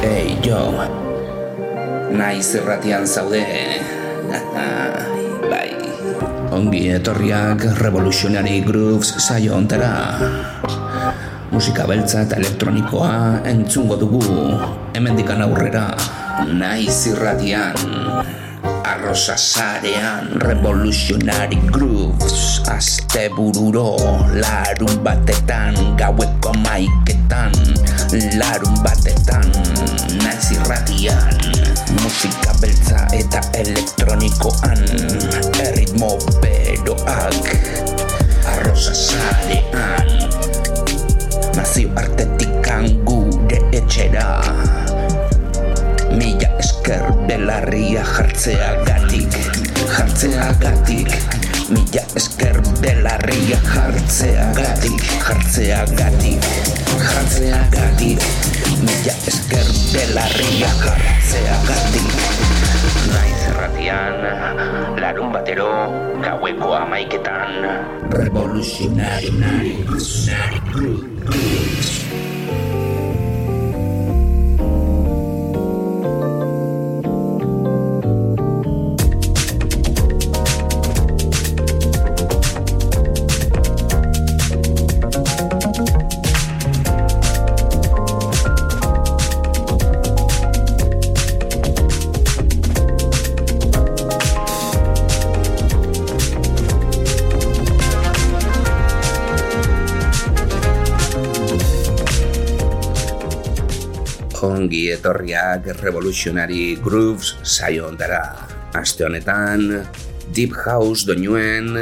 Hey, jo Naiz erratian zaude. Bai. Ongi etorriak Revolutionary Grooves saio ontera Musika beltza eta elektronikoa entzungo dugu Hemendikan aurrera. Naiz irratian Arrosa sarean Revolutionary Grooves Aste bururo Larun batetan Gaueko maiketan Larun batetan Naiz irratian. Musika beltza eta elektronikoan Erritmo beroak Arrosa sarean. Nazio artetikan gure etxera Mila esker belarria jartzea gatik Jartzea gatik Mila esker belarria jartzea gatik Jartzea gatik Jartzea gatik Mila esker belarria jartzea gatik Naiz erratian, larun batero, gaueko amaiketan Revolutionary, revolutionary ongi etorriak Revolutionary Grooves saio ondara. Aste honetan, Deep House doinuen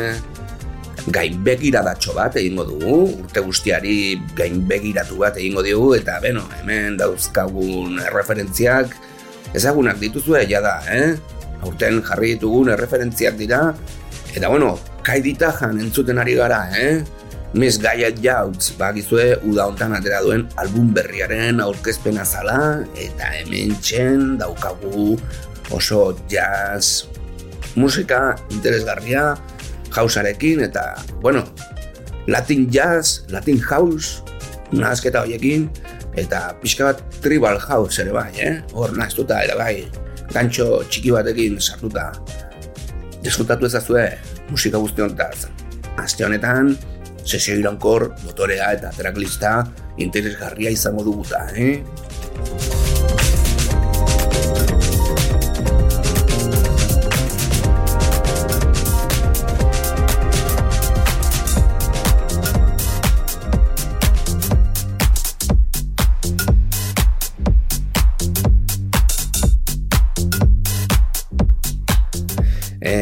gainbegiradatxo bat egingo dugu, urte guztiari gainbegiratu bat egingo dugu, eta beno, hemen dauzkagun referentziak ezagunak dituzue ja da, eh? Aurten jarri ditugun referentziak dira, eta bueno, kaidita jan entzuten ari gara, eh? Miss Gaia Jouts bagizue uda hontan atera duen album berriaren aurkezpena zala eta hemen txen daukagu oso jazz musika interesgarria hausarekin eta bueno Latin jazz, Latin house nahazketa horiekin eta pixka bat tribal house ere bai, eh? hor nahaztuta ere bai gantxo txiki batekin sartuta diskutatu ezazue musika guzti hontaz Aste honetan, sesio irankor, motorea eta tracklista interesgarria izango duguta, eh?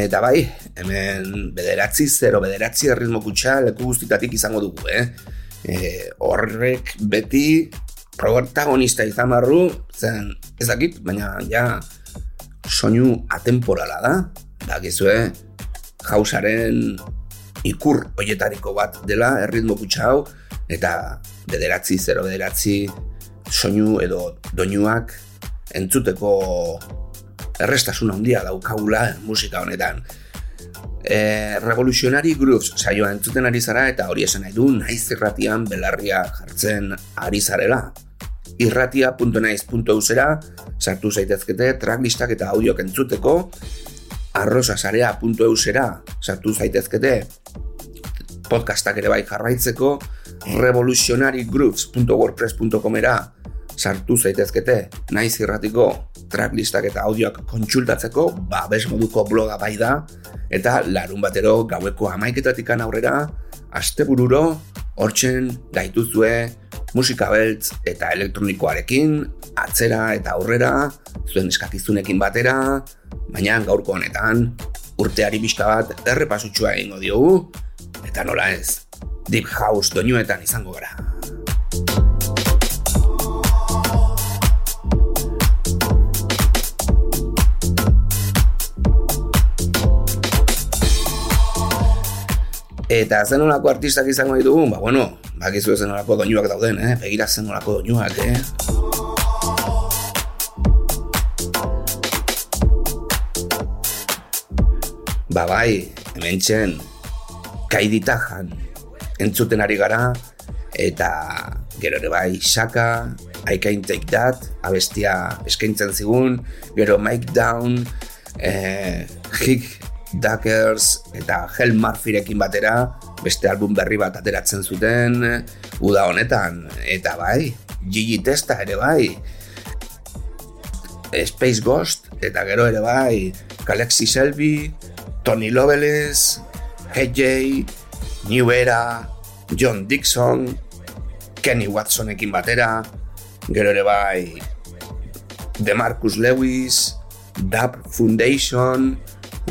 Eta bai, hemen bederatzi, zero bederatzi erritmo kutsa leku guztitatik izango dugu, eh? E, horrek beti protagonista izan barru, zen ezakit, baina ja soinu atemporala da, dakizue, jausaren ikur hoietariko bat dela erritmo kutsa hau, eta bederatzi, zero bederatzi soinu edo doinuak entzuteko errestasun handia daukagula musika honetan. E, Revolutionary Grooves saioa entzuten ari zara eta hori esan nahi du naiz irratian belarria jartzen ari zarela. irratia.naiz.eusera sartu zaitezkete tracklistak eta audiok entzuteko arrosasarea.eusera sartu zaitezkete podcastak ere bai jarraitzeko revolutionarygrooves.wordpress.comera sartu zaitezkete naiz irratiko tracklistak eta audioak kontsultatzeko, ba, bez moduko bloga bai da, eta larun batero gaueko amaiketatik aurrera, aste bururo, hortzen gaituzue musika beltz eta elektronikoarekin, atzera eta aurrera, zuen eskakizunekin batera, baina gaurko honetan, urteari bizka bat errepasutxua egingo diogu, eta nola ez, Deep House doinuetan izango gara. Eta zen olako artistak izango ditugu, ba bueno, bakizu zen olako doinuak dauden, eh? Begira zen olako doinuak, eh? Ba bai, hemen txen, kaiditajan entzuten ari gara, eta gero ere bai, Shaka, I Can't Take That, abestia eskaintzen zigun, gero Mike Down, eh, Hick Duckers eta Hell Murphyrekin batera, beste album berri bat ateratzen zuten, uda honetan, eta bai, Gigi Testa ere bai, Space Ghost, eta gero ere bai, Galaxy Selby, Tony Loveless, Hey New Era, John Dixon, Kenny Watsonekin batera, gero ere bai, The Marcus Lewis, Dub Foundation,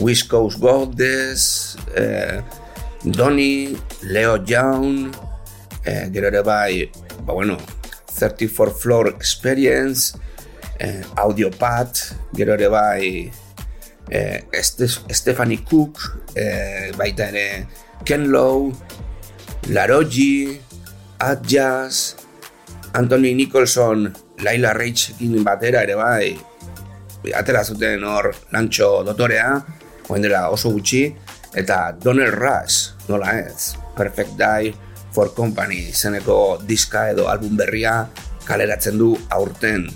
West Coast Goddess, eh, Donny, Leo Young, eh, gero ere bai, ba bueno, 34 Floor Experience, eh, Audiopad, gero ere bai, eh, Stephanie Cook, eh, baita ere Ken Lowe, Laroji, Adjazz, Anthony Nicholson, Laila Reitzekin batera ere bai, atera zuten hor lantxo dotorea, oen dela oso gutxi, eta Donald Rush, nola ez, Perfect Die for Company zeneko diska edo album berria kaleratzen du aurten.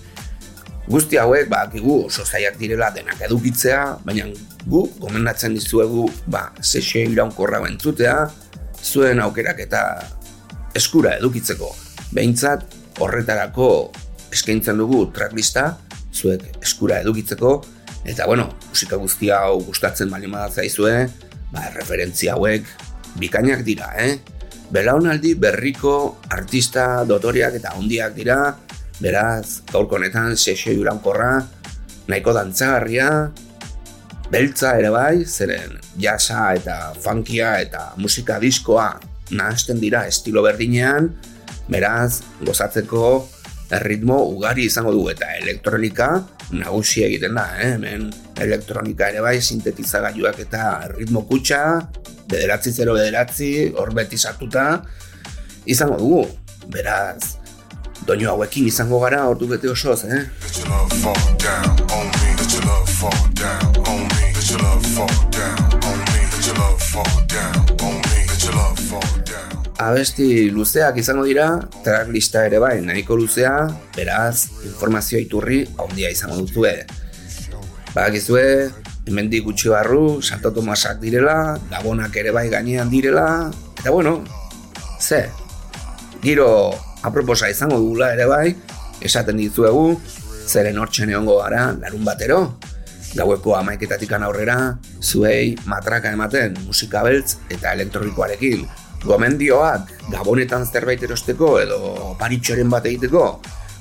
Guzti hauek, ba, kigu oso zaiak direla denak edukitzea, baina gu gomendatzen dizuegu, ba, sesio iraunkorra bentzutea, zuen aukerak eta eskura edukitzeko. Behintzat, horretarako eskaintzen dugu tracklista, zuek eskura edukitzeko, eta bueno, musika guztia hau gustatzen bali zaizue, ba, referentzia hauek bikainak dira, eh? Belaunaldi berriko artista dotoriak eta hondiak dira, beraz, gaurko honetan sesio iurankorra, nahiko dantzagarria, beltza ere bai, zeren jasa eta funkia eta musika diskoa nahazten dira estilo berdinean, beraz, gozatzeko ritmo ugari izango du eta elektronika nagusi egiten da, eh? hemen. Elektronika ere bai sintetizagailuak eta ritmo kutsa, bederatzi zero bederatzi, hor beti sartuta, izango dugu, beraz, doinu hauekin izango gara ordu bete osoz, eh? Abesti luzeak izango dira, tracklista ere bai, nahiko luzea, beraz, informazio iturri handia izango duzue. Badakizue, hemendik gutxi barru, Santo Tomasak direla, Gabonak ere bai gainean direla, eta bueno, ze, giro aproposa izango dugula ere bai, esaten dizuegu, zeren hortxe neongo gara, larun batero, gaueko amaiketatik aurrera, zuei matraka ematen musika beltz eta elektronikoarekin, gomendioak gabonetan zerbait erosteko edo paritxoren bat egiteko,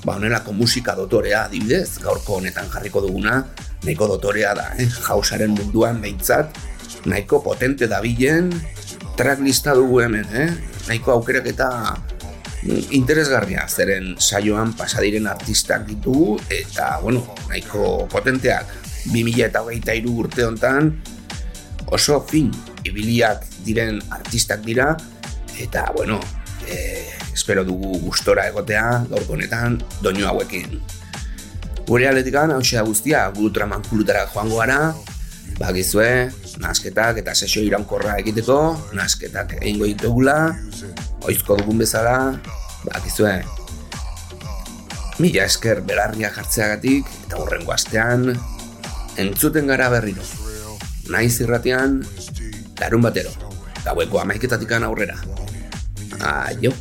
ba honelako musika dotorea adibidez, gaurko honetan jarriko duguna, nahiko dotorea da, eh? jausaren munduan behintzat, nahiko potente da bilen, tracklista dugu hemen, eh? nahiko aukerak eta mm, interesgarria zeren saioan pasadiren artistak ditugu eta, bueno, nahiko potenteak 2000 eta hogeita iru urte hontan oso fin ibiliak diren artistak dira eta bueno e, espero dugu gustora egotea gaurko honetan doinu hauekin. Gure aletikan hau guztia gulutraman kulutara joango gara bagizue nasketak eta sesio iraunkorra egiteko nasketak egingo ditugula oizko dugun bezala bagizue mila esker belarria jartzeagatik eta horrengo astean entzuten gara berriro. Naiz irratian larun batero, gaueko amaiketatik aurrera. Aio!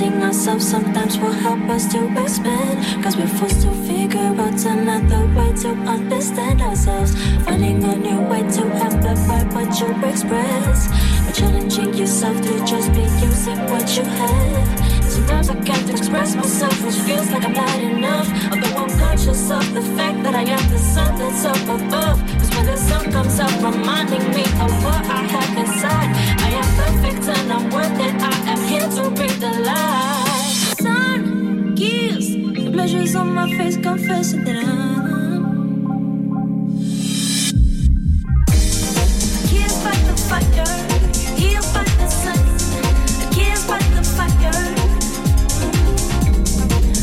Protecting ourselves sometimes will help us to expand. Cause we're forced to figure out another way to understand ourselves. Finding a new way to amplify what you express. By challenging yourself to just be using what you have. Sometimes I can't express myself, which feels like I'm not enough. Although I'm conscious of the fact that I am the sun that's up above. Cause when the sun comes up, reminding me of what I have inside. I am perfect and I'm worth it to break the light. Sun kills the measures on my face, confessing that I'm. I can't fight the fire, fight the sun. I can't fight the fire.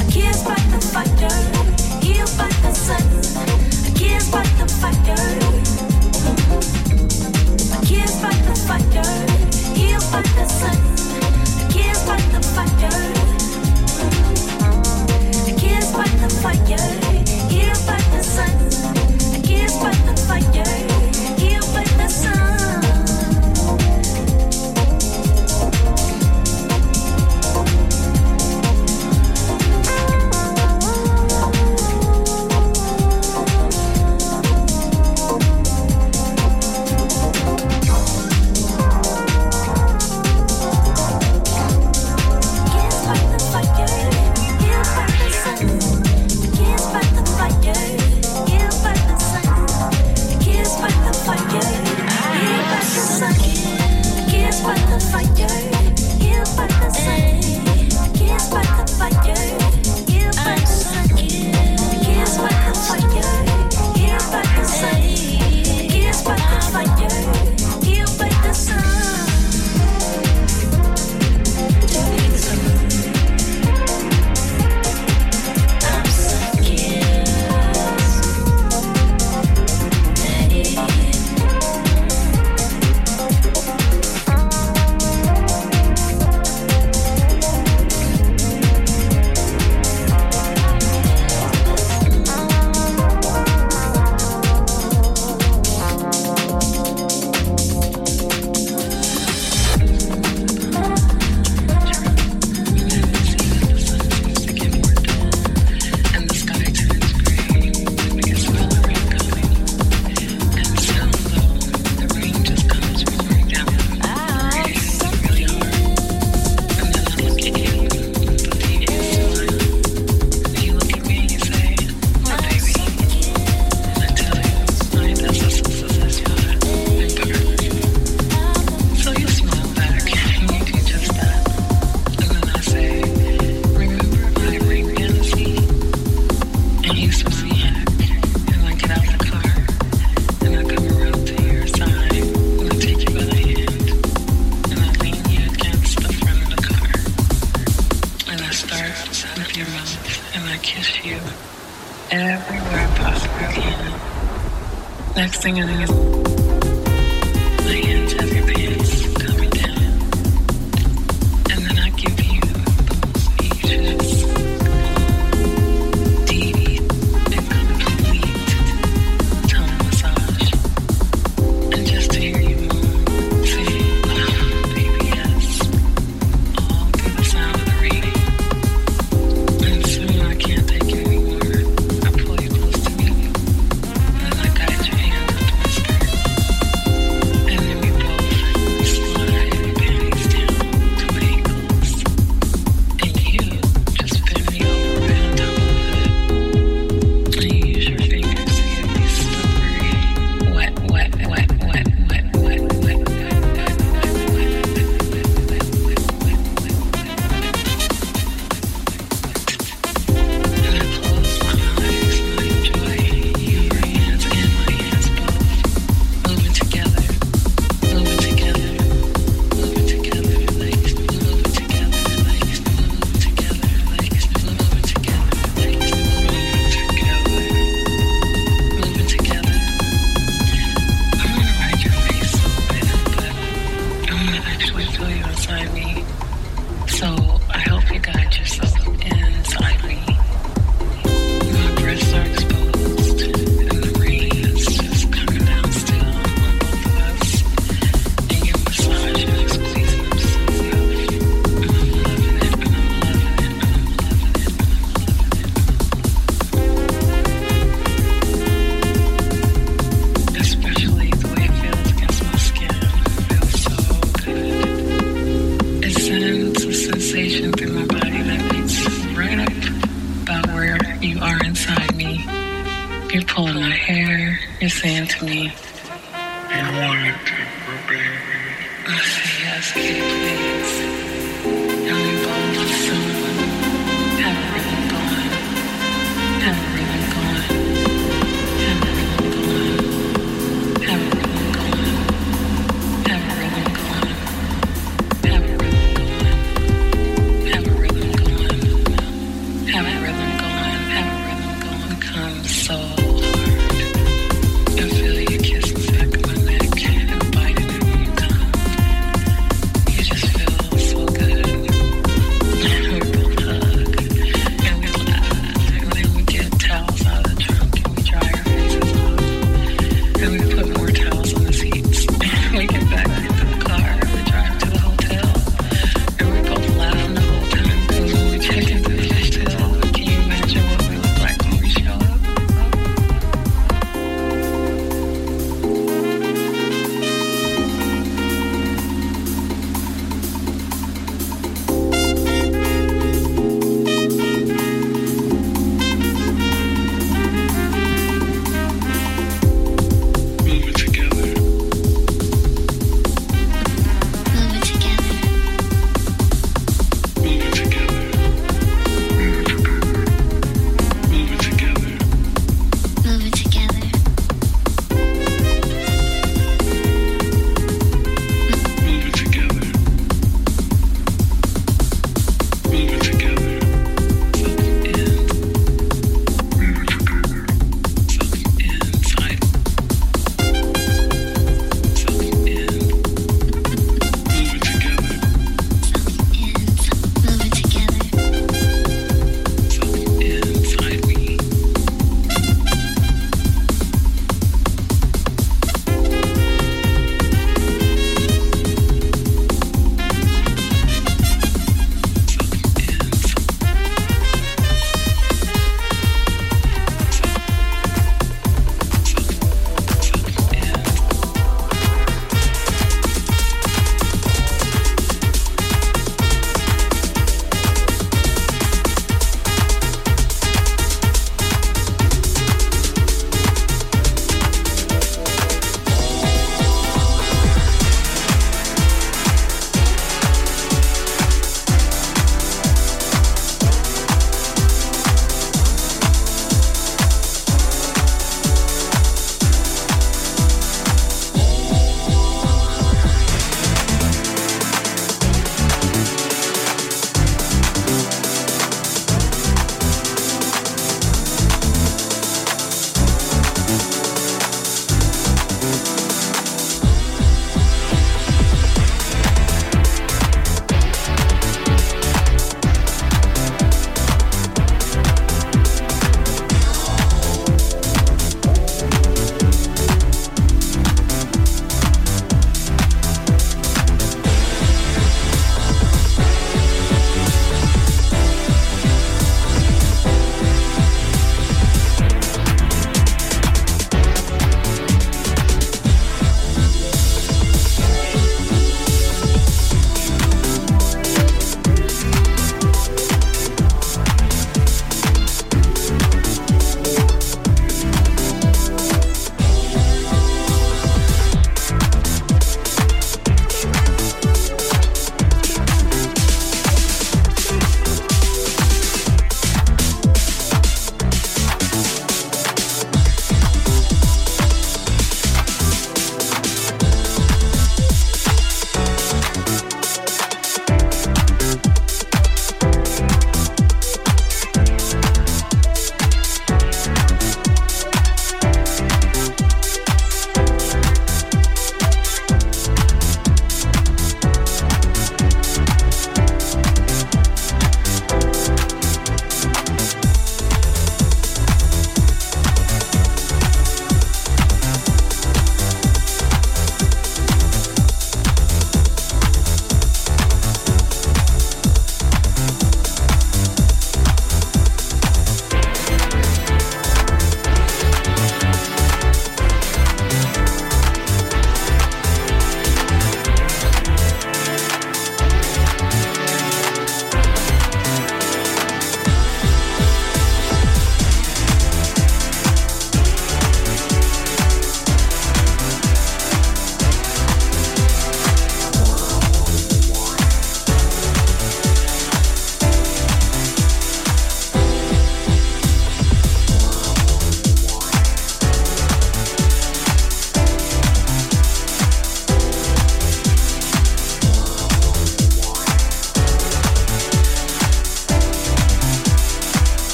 I can't fight the fire, fight the sun. I can't fight the fire. I can't fight the fire, he'll fight the sun fire. Kiss by the fire.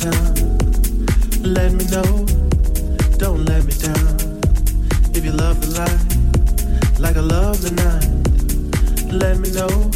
Let me know, don't let me down. If you love the light, like I love the night, let me know.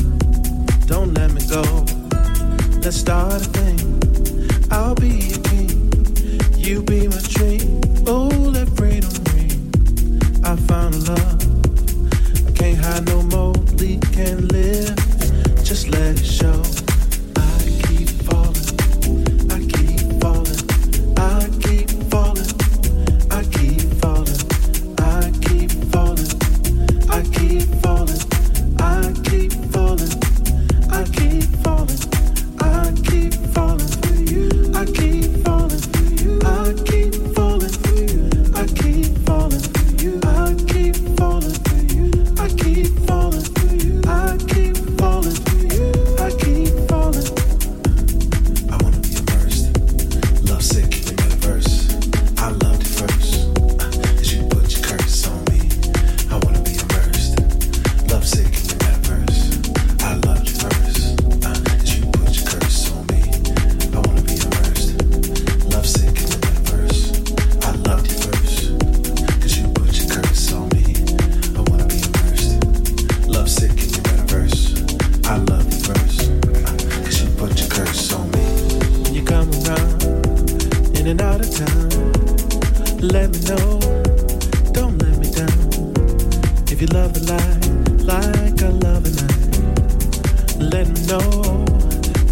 you love a lie, like I love a lie, let me know.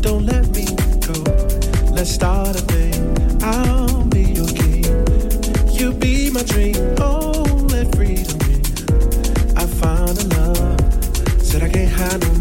Don't let me go. Let's start a thing. I'll be your king. You be my dream. Oh, let freedom ring. I found a love. Said I can't hide no